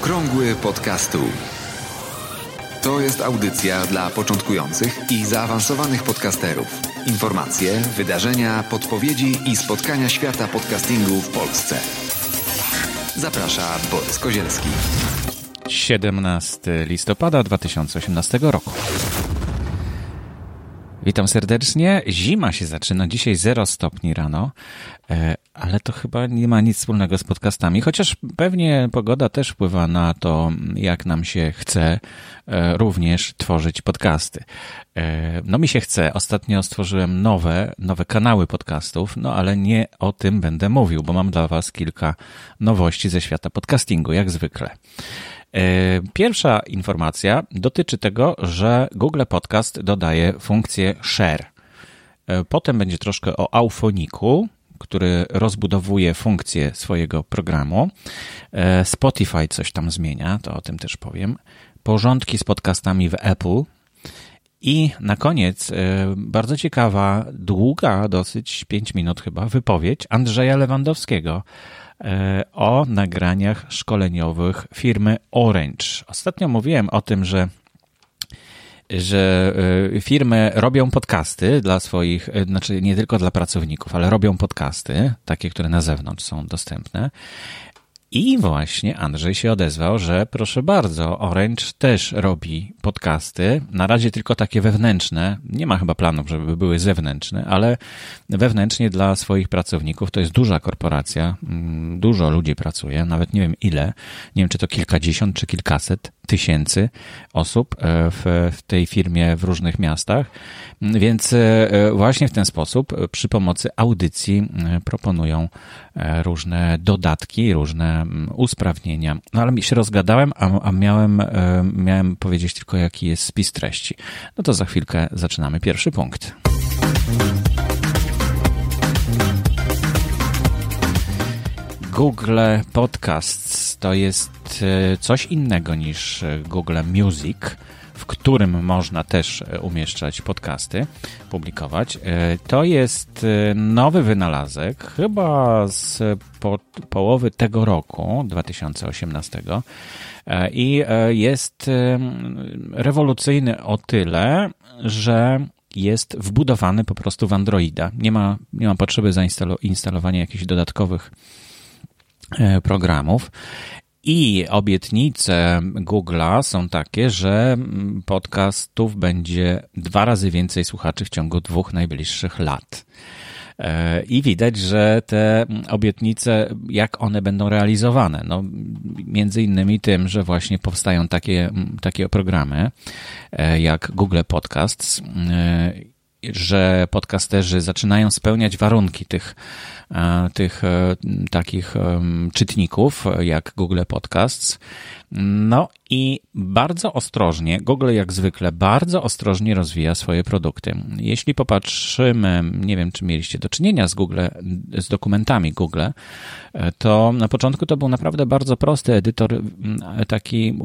Okrągły podcastu. To jest audycja dla początkujących i zaawansowanych podcasterów. Informacje, wydarzenia, podpowiedzi i spotkania świata podcastingu w Polsce. Zaprasza Borys Kozielski. 17 listopada 2018 roku. Witam serdecznie. Zima się zaczyna. Dzisiaj 0 stopni rano, e, ale to chyba nie ma nic wspólnego z podcastami, chociaż pewnie pogoda też wpływa na to, jak nam się chce e, również tworzyć podcasty. E, no mi się chce. Ostatnio stworzyłem nowe, nowe kanały podcastów, no ale nie o tym będę mówił, bo mam dla Was kilka nowości ze świata podcastingu, jak zwykle. E, pierwsza informacja dotyczy tego, że Google Podcast dodaje funkcję share. Potem będzie troszkę o Auphoniku, który rozbudowuje funkcję swojego programu. E, Spotify coś tam zmienia, to o tym też powiem. Porządki z podcastami w Apple. I na koniec bardzo ciekawa, długa, dosyć 5 minut chyba, wypowiedź Andrzeja Lewandowskiego E, o nagraniach szkoleniowych firmy Orange. Ostatnio mówiłem o tym, że że e, firmy robią podcasty dla swoich, e, znaczy nie tylko dla pracowników, ale robią podcasty, takie, które na zewnątrz są dostępne. I właśnie Andrzej się odezwał, że proszę bardzo, Orange też robi podcasty. Na razie tylko takie wewnętrzne. Nie ma chyba planów, żeby były zewnętrzne, ale wewnętrznie dla swoich pracowników. To jest duża korporacja, mm, dużo ludzi pracuje, nawet nie wiem ile. Nie wiem, czy to kilkadziesiąt, czy kilkaset tysięcy osób e, w, w tej firmie w różnych miastach. Więc e, właśnie w ten sposób przy pomocy audycji e, proponują różne dodatki, różne usprawnienia. No ale mi się rozgadałem, a, a miałem, miałem powiedzieć tylko, jaki jest spis treści. No to za chwilkę zaczynamy pierwszy punkt. Google Podcasts to jest e, coś innego niż e, Google Music, w którym można też e, umieszczać podcasty, publikować. To jest nowy wynalazek, chyba z po, połowy tego roku, 2018. I jest rewolucyjny o tyle, że jest wbudowany po prostu w Androida. Nie ma, nie ma potrzeby zainstalowania jakichś dodatkowych programów. I obietnice Google'a są takie, że podcastów będzie dwa razy więcej słuchaczy w ciągu dwóch najbliższych lat. E, I widać, że te obietnice, jak one będą realizowane? No, między innymi tym, że właśnie powstają takie, takie programy e, jak Google Podcasts, że podcasterzy zaczynają spełniać warunki tych E, tych e, takich czytników jak Google Podcasts. No i bardzo ostrożnie, Google jak zwykle bardzo ostrożnie rozwija swoje produkty. Jeśli popatrzymy, nie wiem czy mieliście do czynienia z Google, z dokumentami Google, e, to na początku to był naprawdę bardzo prosty edytor, taki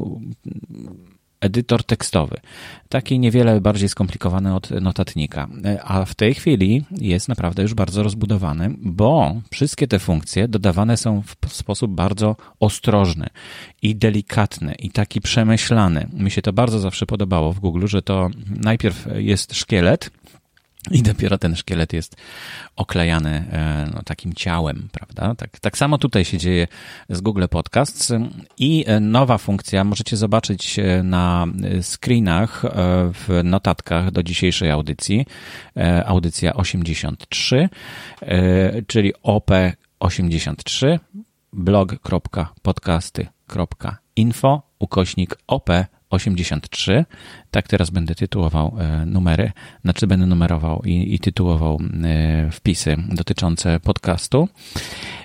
edytor tekstowy. Taki niewiele bardziej skomplikowany od notatnika. A w tej chwili jest naprawdę już bardzo rozbudowany, bo wszystkie te funkcje dodawane są w sposób bardzo ostrożny i delikatny i taki przemyślany. Mi się to bardzo zawsze podobało w Google, że to najpierw jest szkielet, i dopiero ten szkielet jest oklejany e, no, takim ciałem, prawda? Tak, tak samo tutaj się dzieje z Google Podcasts i e, nowa funkcja możecie zobaczyć e, na screenach w notatkach do dzisiejszej audycji. Audycja 83, czyli OP83 blog.podcasty.info ukośnik OP 83. Tak teraz będę tytułował e, numery, znaczy będę numerował i, i tytułował e, wpisy dotyczące podcastu.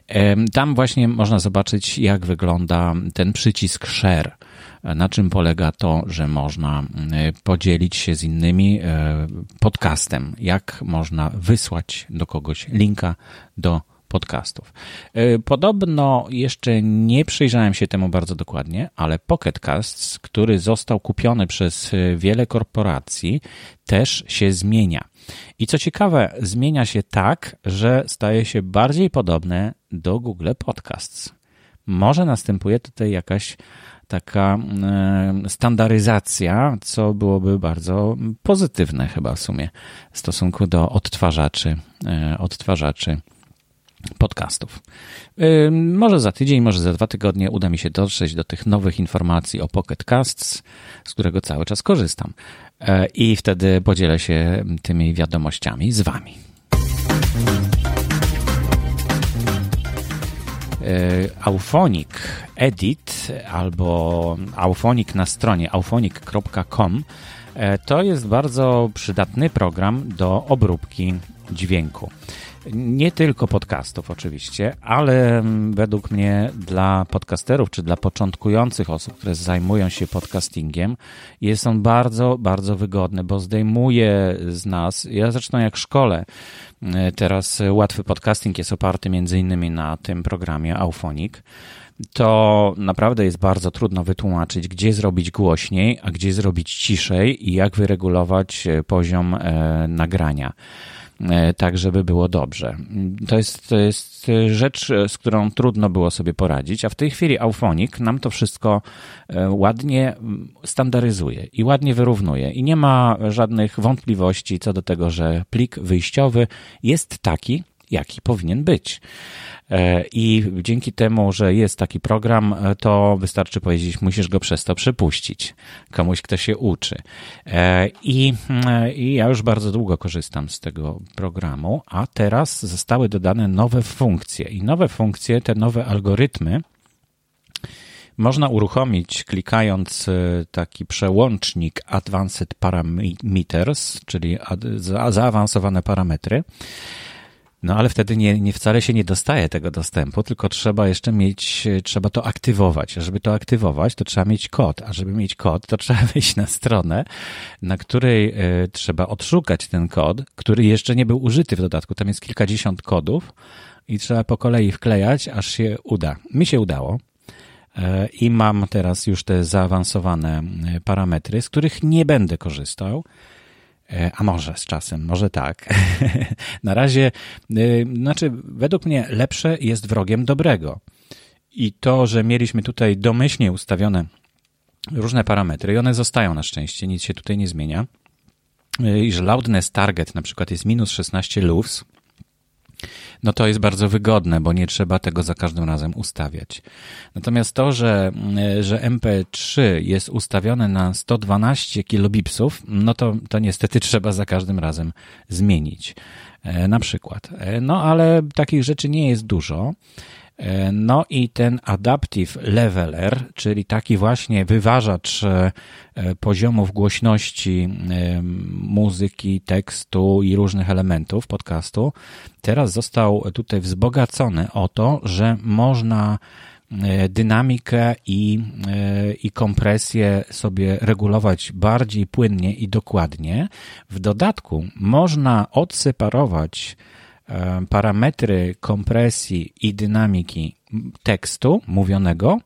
E, tam właśnie można zobaczyć, jak wygląda ten przycisk share. Na czym polega to, że można podzielić się z innymi podcastem, jak można wysłać do kogoś linka do podcastów. E, podobno jeszcze nie przyjrzałem się temu bardzo dokładnie, ale Pocket Casts, który został kupiony przez e, wiele korporacji, też się zmienia. I co ciekawe, zmienia się tak, że staje się bardziej podobne do Google Podcasts. może następuje tutaj jakaś taka e, standaryzacja, co byłoby bardzo pozytywne chyba w sumie w stosunku do odtwarzaczy, odtwarzaczy podcastów. E, może za tydzień, może za dwa tygodnie uda mi się dotrzeć do tych nowych informacji o Pocket Casts, z którego cały czas korzystam. I wtedy podzielę się tymi wiadomościami z Wami. E, Auphonic Edit albo Auphonic na stronie auphonic.com e, to jest bardzo przydatny program do obróbki dźwięku. Nie tylko podcastów oczywiście, ale według mnie dla podcasterów czy dla początkujących osób, które zajmują się podcastingiem, jest on bardzo, bardzo wygodny, bo zdejmuje z nas, ja zresztą jak szkole, e, teraz łatwy podcasting jest oparty między innymi na tym programie Auphonic, to naprawdę jest bardzo trudno wytłumaczyć, gdzie zrobić głośniej, a gdzie zrobić ciszej i jak wyregulować e, poziom e, nagrania. E, tak żeby było dobrze. To jest, to jest rzecz, z którą trudno było sobie poradzić, a w tej chwili Auphonic nam to wszystko e, ładnie standaryzuje i ładnie wyrównuje i nie ma żadnych wątpliwości co do tego, że plik wyjściowy jest taki, jaki powinien być. E, I dzięki temu, że jest taki program, e, to wystarczy powiedzieć, musisz go przez to przepuścić komuś, kto się uczy. E, I, I ja już bardzo długo korzystam z tego programu, a teraz zostały dodane nowe funkcje. I nowe funkcje, te nowe algorytmy, można uruchomić klikając taki przełącznik Advanced Parameters, czyli zaawansowane parametry. No ale wtedy nie, nie wcale się nie dostaje tego dostępu, tylko trzeba jeszcze mieć, trzeba to aktywować. A żeby to aktywować, to trzeba mieć kod, a żeby mieć kod, to trzeba wejść na stronę, na której y, trzeba odszukać ten kod, który jeszcze nie był użyty w dodatku. Tam jest kilkadziesiąt kodów i trzeba po kolei wklejać, aż się uda. Mi się udało. E, I mam teraz już te zaawansowane e, parametry, z których nie będę korzystał E, a może z czasem, może tak. Na razie, e, znaczy, według mnie lepsze jest wrogiem dobrego. I to, że mieliśmy tutaj domyślnie ustawione różne parametry, i one zostają na szczęście, nic się tutaj nie zmienia. E, I że loudness target na przykład jest minus 16 lufs, no to jest bardzo wygodne, bo nie trzeba tego za każdym razem ustawiać. Natomiast to, że, że MP3 jest ustawione na 112 kilobipsów, no to, to niestety trzeba za każdym razem zmienić. E, na przykład. E, no ale takich rzeczy nie jest dużo. E, no i ten Adaptive Leveler, czyli taki właśnie wyważacz e, poziomów głośności e, muzyki, tekstu i różnych elementów podcastu, teraz został tutaj wzbogacony o to, że można dynamikę i, i kompresję sobie regulować bardziej płynnie i dokładnie. W dodatku można odseparować E, parametry kompresji i dynamiki tekstu mówionego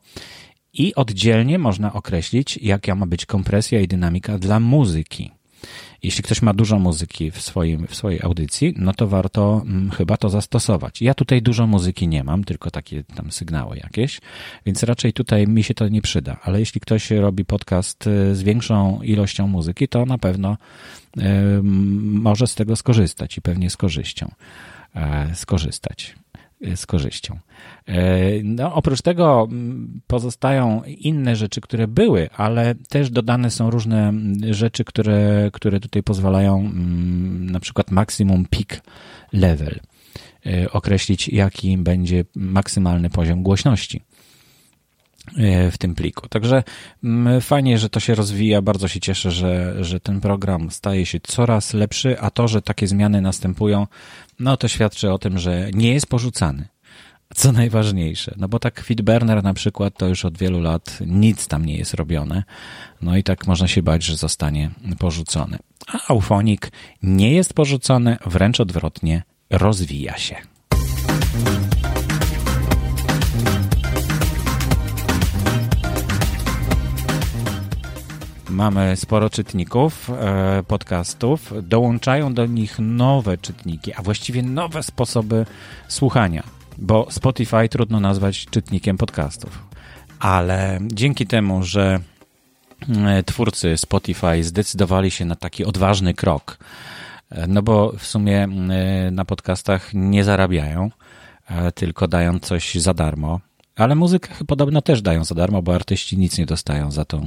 i oddzielnie można określić, jaka ma być kompresja i dynamika dla muzyki. Jeśli ktoś ma dużo muzyki w, swoim, w swojej audycji, no to warto hmm, chyba to zastosować. Ja tutaj dużo muzyki nie mam, tylko takie tam sygnały jakieś, więc raczej tutaj mi się to nie przyda. Ale jeśli ktoś robi podcast e, z większą ilością muzyki, to na pewno y, może z tego skorzystać i pewnie z korzyścią. E, skorzystać z korzyścią. E, no, oprócz tego pozostają inne rzeczy, które były, ale też dodane są różne rzeczy, które, które tutaj pozwalają na przykład maksimum peak level określić, jaki będzie maksymalny poziom głośności w tym pliku. Także fajnie, że to się rozwija. Bardzo się cieszę, że, że ten program staje się coraz lepszy, a to, że takie zmiany następują, no to świadczy o tym, że nie jest porzucany. Co najważniejsze, no bo tak Feedburner na przykład to już od wielu lat nic tam nie jest robione. No i tak można się bać, że zostanie porzucony. A Auphonic nie jest porzucony, wręcz odwrotnie, rozwija się. Mamy sporo czytników e, podcastów, dołączają do nich nowe czytniki, a właściwie nowe sposoby słuchania. bo Spotify trudno nazwać czytnikiem podcastów. Ale dzięki temu, że e, twórcy Spotify zdecydowali się na taki odważny krok, e, no bo w sumie na podcastach nie zarabiają, tylko dają coś za darmo. Ale muzykę podobno też dają za darmo, bo artyści nic nie dostają za to,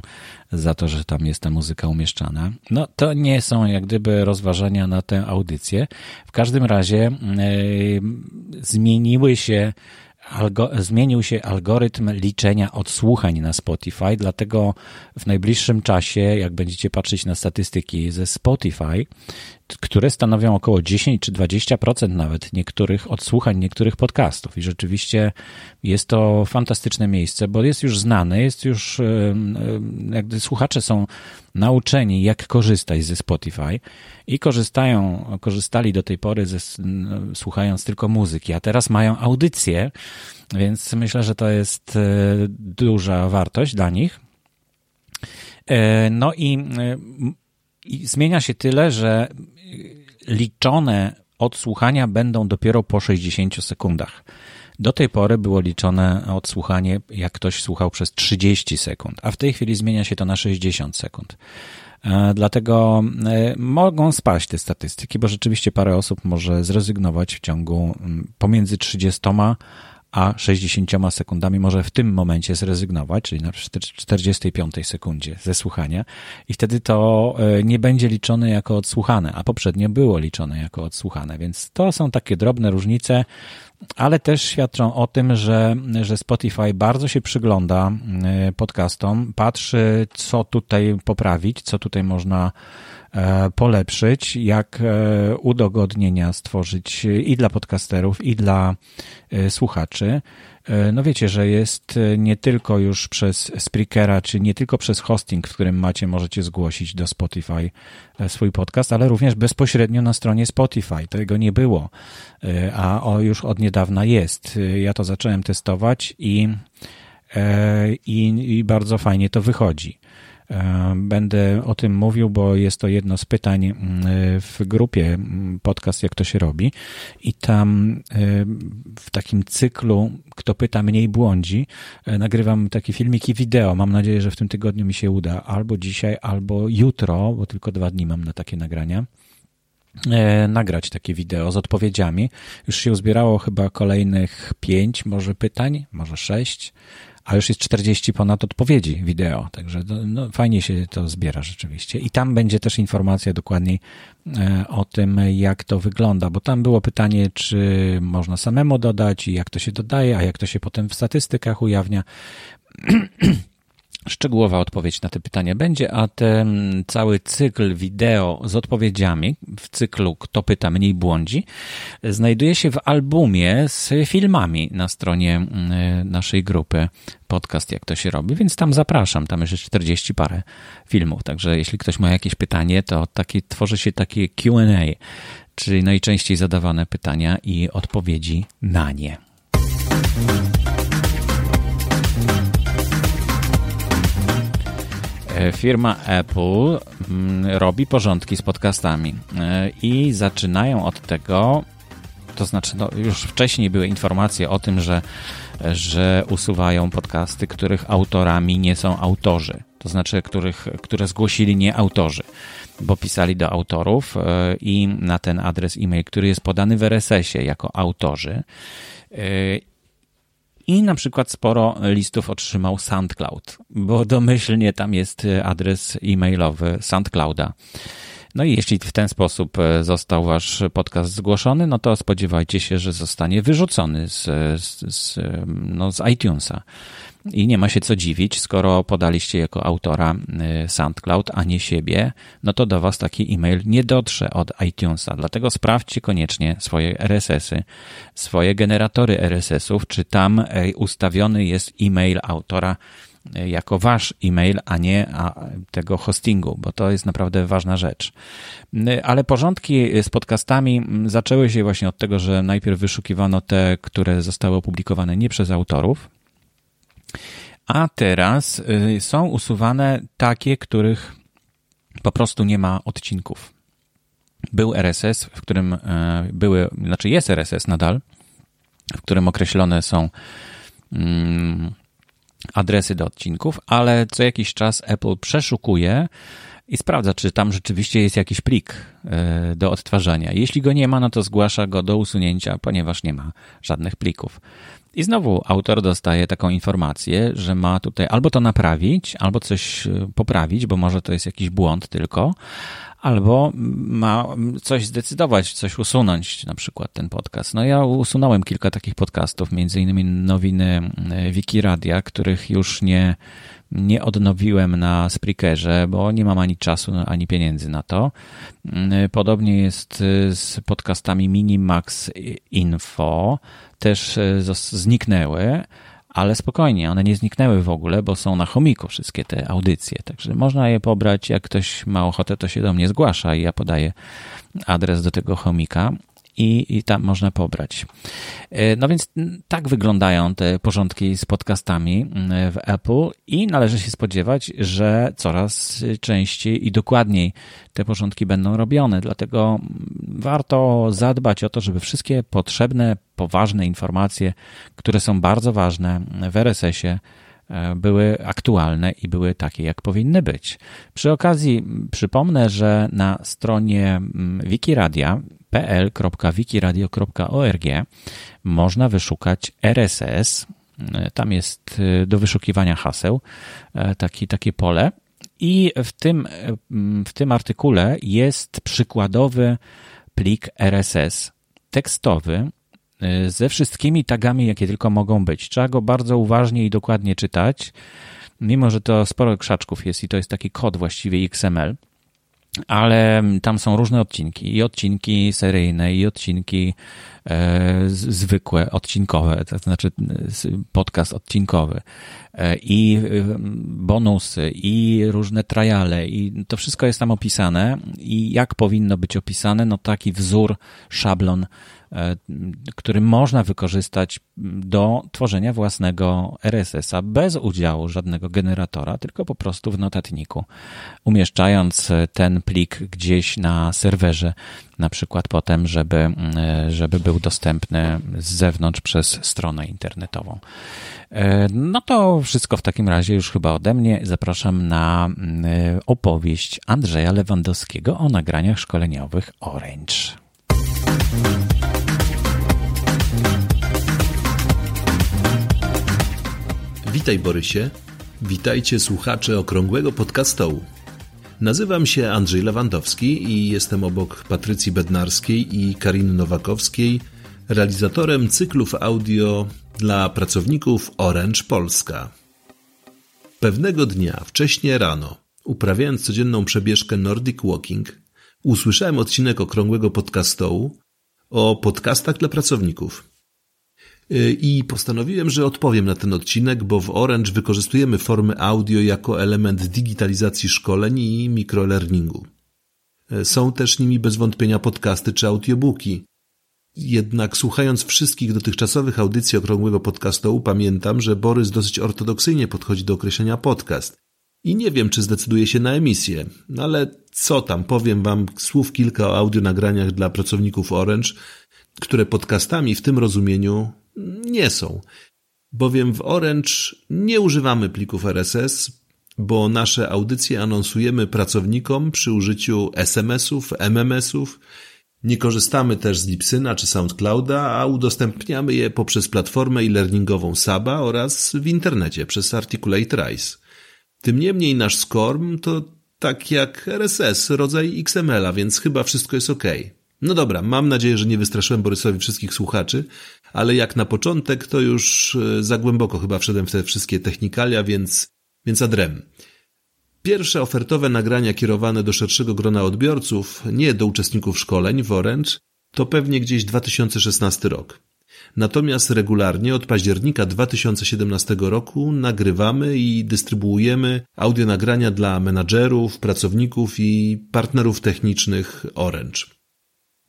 za to, że tam jest ta muzyka umieszczana. No to nie są jak gdyby rozważania na tę audycję. W każdym razie yy, zmieniły się algo, zmienił się algorytm liczenia odsłuchań na Spotify, dlatego w najbliższym czasie, jak będziecie patrzeć na statystyki ze Spotify, które stanowią około 10 czy 20% nawet niektórych odsłuchań niektórych podcastów. I rzeczywiście jest to fantastyczne miejsce, bo jest już znane, jest już, jakby słuchacze są nauczeni, jak korzystać ze Spotify i korzystają, korzystali do tej pory ze, słuchając tylko muzyki, a teraz mają audycję, więc myślę, że to jest e, duża wartość dla nich. E, no i, e, i zmienia się tyle, że liczone odsłuchania będą dopiero po 60 sekundach. Do tej pory było liczone odsłuchanie, jak ktoś słuchał przez 30 sekund, a w tej chwili zmienia się to na 60 sekund. E, dlatego e, mogą spaść te statystyki, bo rzeczywiście parę osób może zrezygnować w ciągu pomiędzy 30 a 60 sekundami może w tym momencie zrezygnować, czyli na 45 sekundzie ze słuchania. I wtedy to e, nie będzie liczone jako odsłuchane, a poprzednio było liczone jako odsłuchane, więc to są takie drobne różnice, ale też świadczą o tym, że, że Spotify bardzo się przygląda e, podcastom, patrzy, co tutaj poprawić, co tutaj można polepszyć, jak e, udogodnienia stworzyć i dla podcasterów, i dla e, słuchaczy. No wiecie, że jest nie tylko już przez Spreakera, czy nie tylko przez hosting, w którym macie, możecie zgłosić do Spotify swój podcast, ale również bezpośrednio na stronie Spotify. Tego nie było, a o, już od niedawna jest. Ja to zacząłem testować i, i, i bardzo fajnie to wychodzi. E, będę o tym mówił, bo jest to jedno z pytań mm, w grupie mm, podcast Jak to się robi i tam e, w takim cyklu Kto pyta mniej błądzi e, nagrywam takie filmiki wideo. Mam nadzieję, że w tym tygodniu mi się uda albo dzisiaj, albo jutro, bo tylko dwa dni mam na takie nagrania nagrać takie wideo z odpowiedziami. Już się uzbierało chyba kolejnych pięć, może pytań, może sześć a już jest 40 ponad odpowiedzi wideo, także no, fajnie się to zbiera rzeczywiście. I tam będzie też informacja dokładniej e, o tym, jak to wygląda, bo tam było pytanie, czy można samemu dodać i jak to się dodaje, a jak to się potem w statystykach ujawnia. Szczegółowa odpowiedź na te pytania będzie, a ten cały cykl wideo z odpowiedziami w cyklu Kto pyta mniej błądzi znajduje się w albumie z filmami na stronie mm, naszej grupy podcast Jak to się robi, więc tam zapraszam, tam jest 40 parę filmów, także jeśli ktoś ma jakieś pytanie, to taki, tworzy się takie Q&A, czyli najczęściej zadawane pytania i odpowiedzi na nie. Firma Apple mm, robi porządki z podcastami e, i zaczynają od tego, to znaczy no, już wcześniej były informacje o tym, że, że usuwają podcasty, których autorami nie są autorzy, to znaczy których, które zgłosili nie autorzy, bo pisali do autorów e, i na ten adres e-mail, który jest podany w RSS-ie jako autorzy i na przykład sporo listów otrzymał SoundCloud, bo domyślnie tam jest adres e-mailowy SoundClouda. No i jeśli w ten sposób e, został wasz podcast zgłoszony, no to spodziewajcie się, że zostanie wyrzucony z, z, z, no, z iTunesa. I nie ma się co dziwić, skoro podaliście jako autora y, SoundCloud, a nie siebie, no to do Was taki e-mail nie dotrze od iTunesa. Dlatego sprawdźcie koniecznie swoje RSS-y, swoje generatory RSS-ów, czy tam y, ustawiony jest e-mail autora y, jako wasz e-mail, a nie tego hostingu, bo to jest naprawdę ważna rzecz. Ale porządki z podcastami mm, zaczęły się właśnie od tego, że najpierw wyszukiwano te, które zostały opublikowane nie przez autorów, a teraz y, są usuwane takie, których po prostu nie ma odcinków. Był RSS, w którym e, były, znaczy jest RSS nadal, w którym określone są mm, adresy do odcinków, ale co jakiś czas Apple przeszukuje i sprawdza, czy tam rzeczywiście jest jakiś plik e, do odtwarzania. Jeśli go nie ma, no to zgłasza go do usunięcia, ponieważ nie ma żadnych plików. I znowu autor dostaje taką informację, że ma tutaj albo to naprawić, albo coś e, poprawić, bo może to jest jakiś błąd tylko, albo ma coś zdecydować, coś usunąć, na przykład ten podcast. No ja usunąłem kilka takich podcastów, między innymi nowiny e, Wikiradia, których już nie, nie odnowiłem na Spreakerze, bo nie mam ani czasu, ani pieniędzy na to. E, podobnie jest e, z podcastami Minimax Info, też zniknęły ale spokojnie, one nie zniknęły w ogóle, bo są na chomiku wszystkie te audycje, także można je pobrać, jak ktoś ma ochotę, to się do mnie zgłasza i ja podaję adres do tego chomika i, i tam można pobrać. E, no więc tak wyglądają te porządki z podcastami w Apple i należy się spodziewać, że coraz częściej i dokładniej te porządki będą robione. Dlatego warto zadbać o to, żeby wszystkie potrzebne, poważne informacje, które są bardzo ważne w RSS-ie, e, były aktualne i były takie, jak powinny być. Przy okazji przypomnę, że na stronie Wikiradia pl.wikiradio.org można wyszukać RSS. Tam jest y, do wyszukiwania haseł e, taki, takie pole. I w tym, w tym artykule jest przykładowy plik RSS tekstowy y, ze wszystkimi tagami, jakie tylko mogą być. Trzeba go bardzo uważnie i dokładnie czytać, mimo że to sporo krzaczków jest i to jest taki kod właściwie XML ale tam są różne odcinki. I odcinki seryjne i odcinki e, zwykłe, odcinkowe, to znaczy podcast odcinkowy. E, i e, bonusy i różne triale i to wszystko jest tam opisane. I jak powinno być opisane, no taki wzór, szablon który można wykorzystać do tworzenia własnego RSS-a bez udziału żadnego generatora, tylko po prostu w notatniku, umieszczając ten plik gdzieś na serwerze, na przykład potem, żeby, e, żeby był dostępny z zewnątrz przez stronę internetową. E, no to wszystko w takim razie już chyba ode mnie. Zapraszam na opowieść Andrzeja Lewandowskiego o nagraniach szkoleniowych Orange. Witaj Borysie, witajcie słuchacze Okrągłego Podcastołu. Nazywam się Andrzej Lewandowski i jestem obok Patrycji Bednarskiej i Kariny Nowakowskiej realizatorem cyklów audio dla pracowników Orange Polska. Pewnego dnia, wcześnie rano, uprawiając codzienną przebieżkę Nordic Walking, usłyszałem odcinek Okrągłego Podcastołu o podcastach dla pracowników – i postanowiłem, że odpowiem na ten odcinek, bo w Orange wykorzystujemy formy audio jako element digitalizacji szkoleń i mikrolearningu. Y, są też nimi bez wątpienia podcasty czy audiobooki. Jednak słuchając wszystkich dotychczasowych audycji okrągłego podcastu, pamiętam, że Borys dosyć ortodoksyjnie podchodzi do określenia podcast. I nie wiem, czy zdecyduje się na emisję, ale co tam, powiem wam słów kilka o audio nagraniach dla pracowników Orange, które podcastami w tym rozumieniu nie są. Bowiem w Orange nie używamy plików RSS, bo nasze audycje anonsujemy pracownikom przy użyciu SMS-ów, MMS-ów. Nie korzystamy też z Lipsyna czy SoundClouda, a udostępniamy je poprzez platformę e-learningową Saba oraz w internecie przez Articulate Rise. Tym niemniej nasz SCORM to tak jak RSS, rodzaj XML-a, więc chyba wszystko jest ok. No dobra, mam nadzieję, że nie wystraszyłem Borysowi wszystkich słuchaczy, ale jak na początek, to już e, za głęboko chyba wszedłem w te wszystkie technikalia, więc, więc adrem. Pierwsze ofertowe nagrania kierowane do szerszego grona odbiorców, nie do uczestników szkoleń w Orange, to pewnie gdzieś 2016 rok. Natomiast regularnie od października 2017 roku nagrywamy i dystrybuujemy audio nagrania dla menadżerów, pracowników i partnerów technicznych Orange.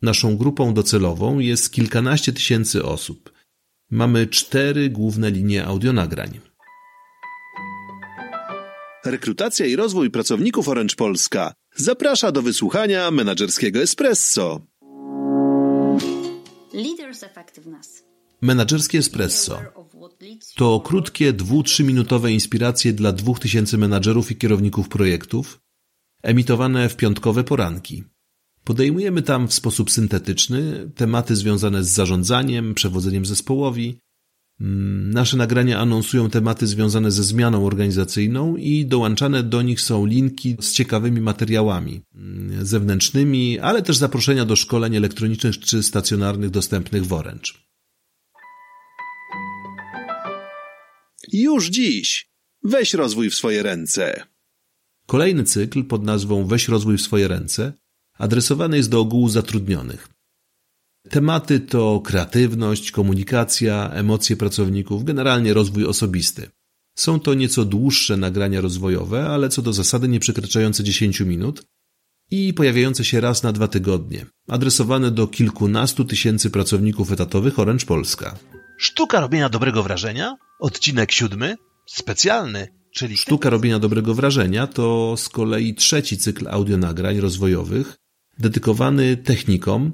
Naszą grupą docelową jest kilkanaście tysięcy osób. Mamy cztery główne linie audionagrań. Rekrutacja i rozwój pracowników Orange Polska zaprasza do wysłuchania menedżerskiego espresso. Leaders Effectiveness. Menadżerskie Espresso to krótkie, dwu-trzyminutowe inspiracje dla dwóch tysięcy menadżerów i kierowników projektów, emitowane w piątkowe poranki. Podejmujemy tam w sposób syntetyczny tematy związane z zarządzaniem, przewodzeniem zespołowi. Mm, nasze nagrania anonsują tematy związane ze zmianą organizacyjną i dołączane do nich są linki z ciekawymi materiałami mm, zewnętrznymi, ale też zaproszenia do szkoleń elektronicznych czy stacjonarnych dostępnych w Orange. Już dziś! Weź rozwój w swoje ręce. Kolejny cykl pod nazwą Weź rozwój w swoje ręce adresowany jest do ogółu zatrudnionych. Tematy to kreatywność, komunikacja, emocje pracowników, generalnie rozwój osobisty. Są to nieco dłuższe nagrania rozwojowe, ale co do zasady nie przekraczające 10 minut i pojawiające się raz na dwa tygodnie, adresowane do kilkunastu tysięcy pracowników etatowych Orange Polska. Sztuka robienia dobrego wrażenia? Odcinek siódmy? Specjalny, czyli... Sztuka robienia dobrego wrażenia to z kolei trzeci cykl audionagrań rozwojowych dedykowany technikom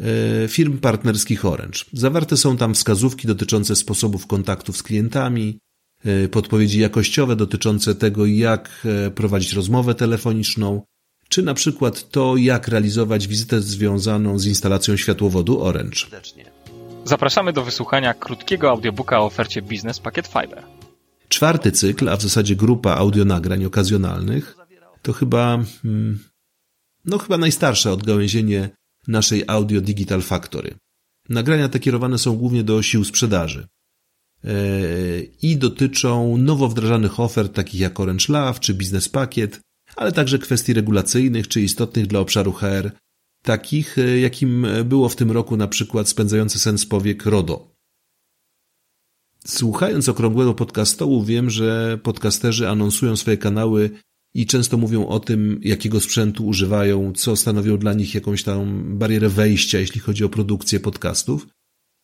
e, firm partnerskich Orange. Zawarte są tam wskazówki dotyczące sposobów kontaktów z klientami, e, podpowiedzi jakościowe dotyczące tego, jak e, prowadzić rozmowę telefoniczną, czy na przykład to, jak realizować wizytę związaną z instalacją światłowodu Orange. Zapraszamy do wysłuchania krótkiego audiobooka o ofercie Business Packet Fiber. Czwarty cykl, a w zasadzie grupa audionagrań okazjonalnych, to chyba, hmm, no chyba najstarsze odgałęzienie naszej Audio Digital Factory. Nagrania te kierowane są głównie do sił sprzedaży e, i dotyczą nowo wdrażanych ofert takich jak Orange Love czy Business Packet, ale także kwestii regulacyjnych czy istotnych dla obszaru HR, takich e, jakim było w tym roku na przykład spędzający sens powiek RODO. Słuchając okrągłego podcastołu wiem, że podcasterzy anonsują swoje kanały i często mówią o tym, jakiego sprzętu używają, co stanowią dla nich jakąś tam barierę wejścia, jeśli chodzi o produkcję podcastów.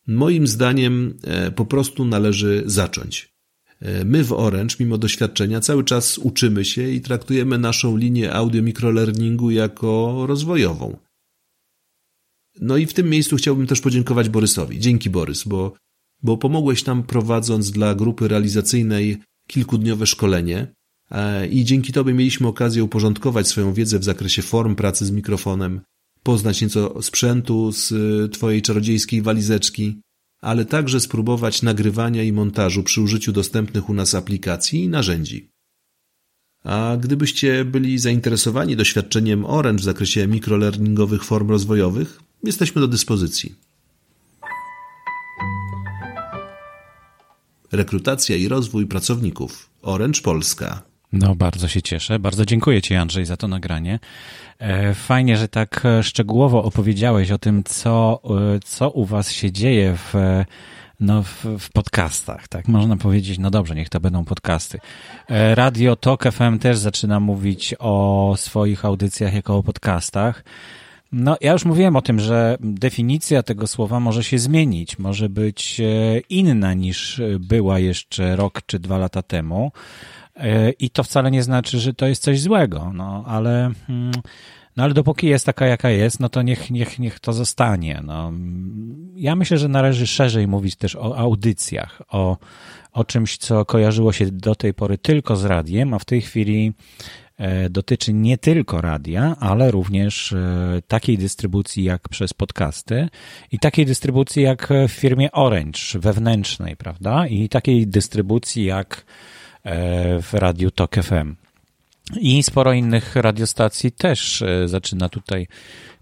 Moim zdaniem e, po prostu należy zacząć. E, my w Orange, mimo doświadczenia, cały czas uczymy się i traktujemy naszą linię audio microlearningu jako rozwojową. No i w tym miejscu chciałbym też podziękować Borysowi. Dzięki Borys, bo, bo pomogłeś nam prowadząc dla grupy realizacyjnej kilkudniowe szkolenie i dzięki Tobie mieliśmy okazję uporządkować swoją wiedzę w zakresie form pracy z mikrofonem, poznać nieco sprzętu z e, Twojej czarodziejskiej walizeczki, ale także spróbować nagrywania i montażu przy użyciu dostępnych u nas aplikacji i narzędzi. A gdybyście byli zainteresowani doświadczeniem Orange w zakresie mikrolearningowych form rozwojowych, jesteśmy do dyspozycji. Rekrutacja i rozwój pracowników Orange Polska. No, bardzo się cieszę. Bardzo dziękuję Ci, Andrzej, za to nagranie. E, fajnie, że tak szczegółowo opowiedziałeś o tym, co, e, co u Was się dzieje w no, w, w, podcastach, tak? Można powiedzieć, no dobrze, niech to będą podcasty. E, Radio Talk FM też zaczyna mówić o swoich audycjach jako o podcastach. No, ja już mówiłem o tym, że definicja tego słowa może się zmienić, może być e, inna niż była jeszcze rok czy dwa lata temu. E, I to wcale nie znaczy, że to jest coś złego, no, ale. Hmm, no ale dopóki jest taka, jaka jest, no to niech, niech, niech to zostanie. No. Ja myślę, że należy szerzej mówić też o audycjach, o, o czymś, co kojarzyło się do tej pory tylko z radiem, a w tej chwili e, dotyczy nie tylko radia, ale również e, takiej dystrybucji jak przez podcasty i takiej dystrybucji jak w firmie Orange wewnętrznej, prawda? I takiej dystrybucji jak w radiu Tok FM. I sporo innych radiostacji też e, zaczyna tutaj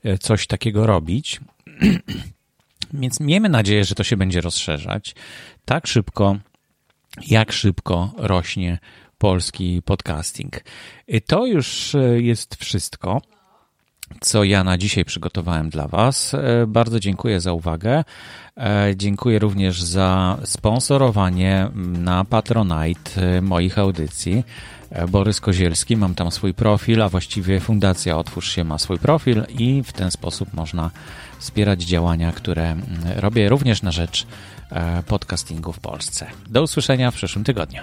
e, coś takiego robić. Więc miejmy nadzieję, że to się będzie rozszerzać tak szybko, jak szybko rośnie polski podcasting. To już e, jest wszystko, co ja na dzisiaj przygotowałem dla Was. Bardzo dziękuję za uwagę. Dziękuję również za sponsorowanie na Patronite moich audycji. E, Borys Kozielski, mam tam swój profil, a właściwie Fundacja Otwórz się ma swój profil i w ten sposób można wspierać działania, które mm, robię również na rzecz e, podcastingu w Polsce. Do usłyszenia w przyszłym tygodniu.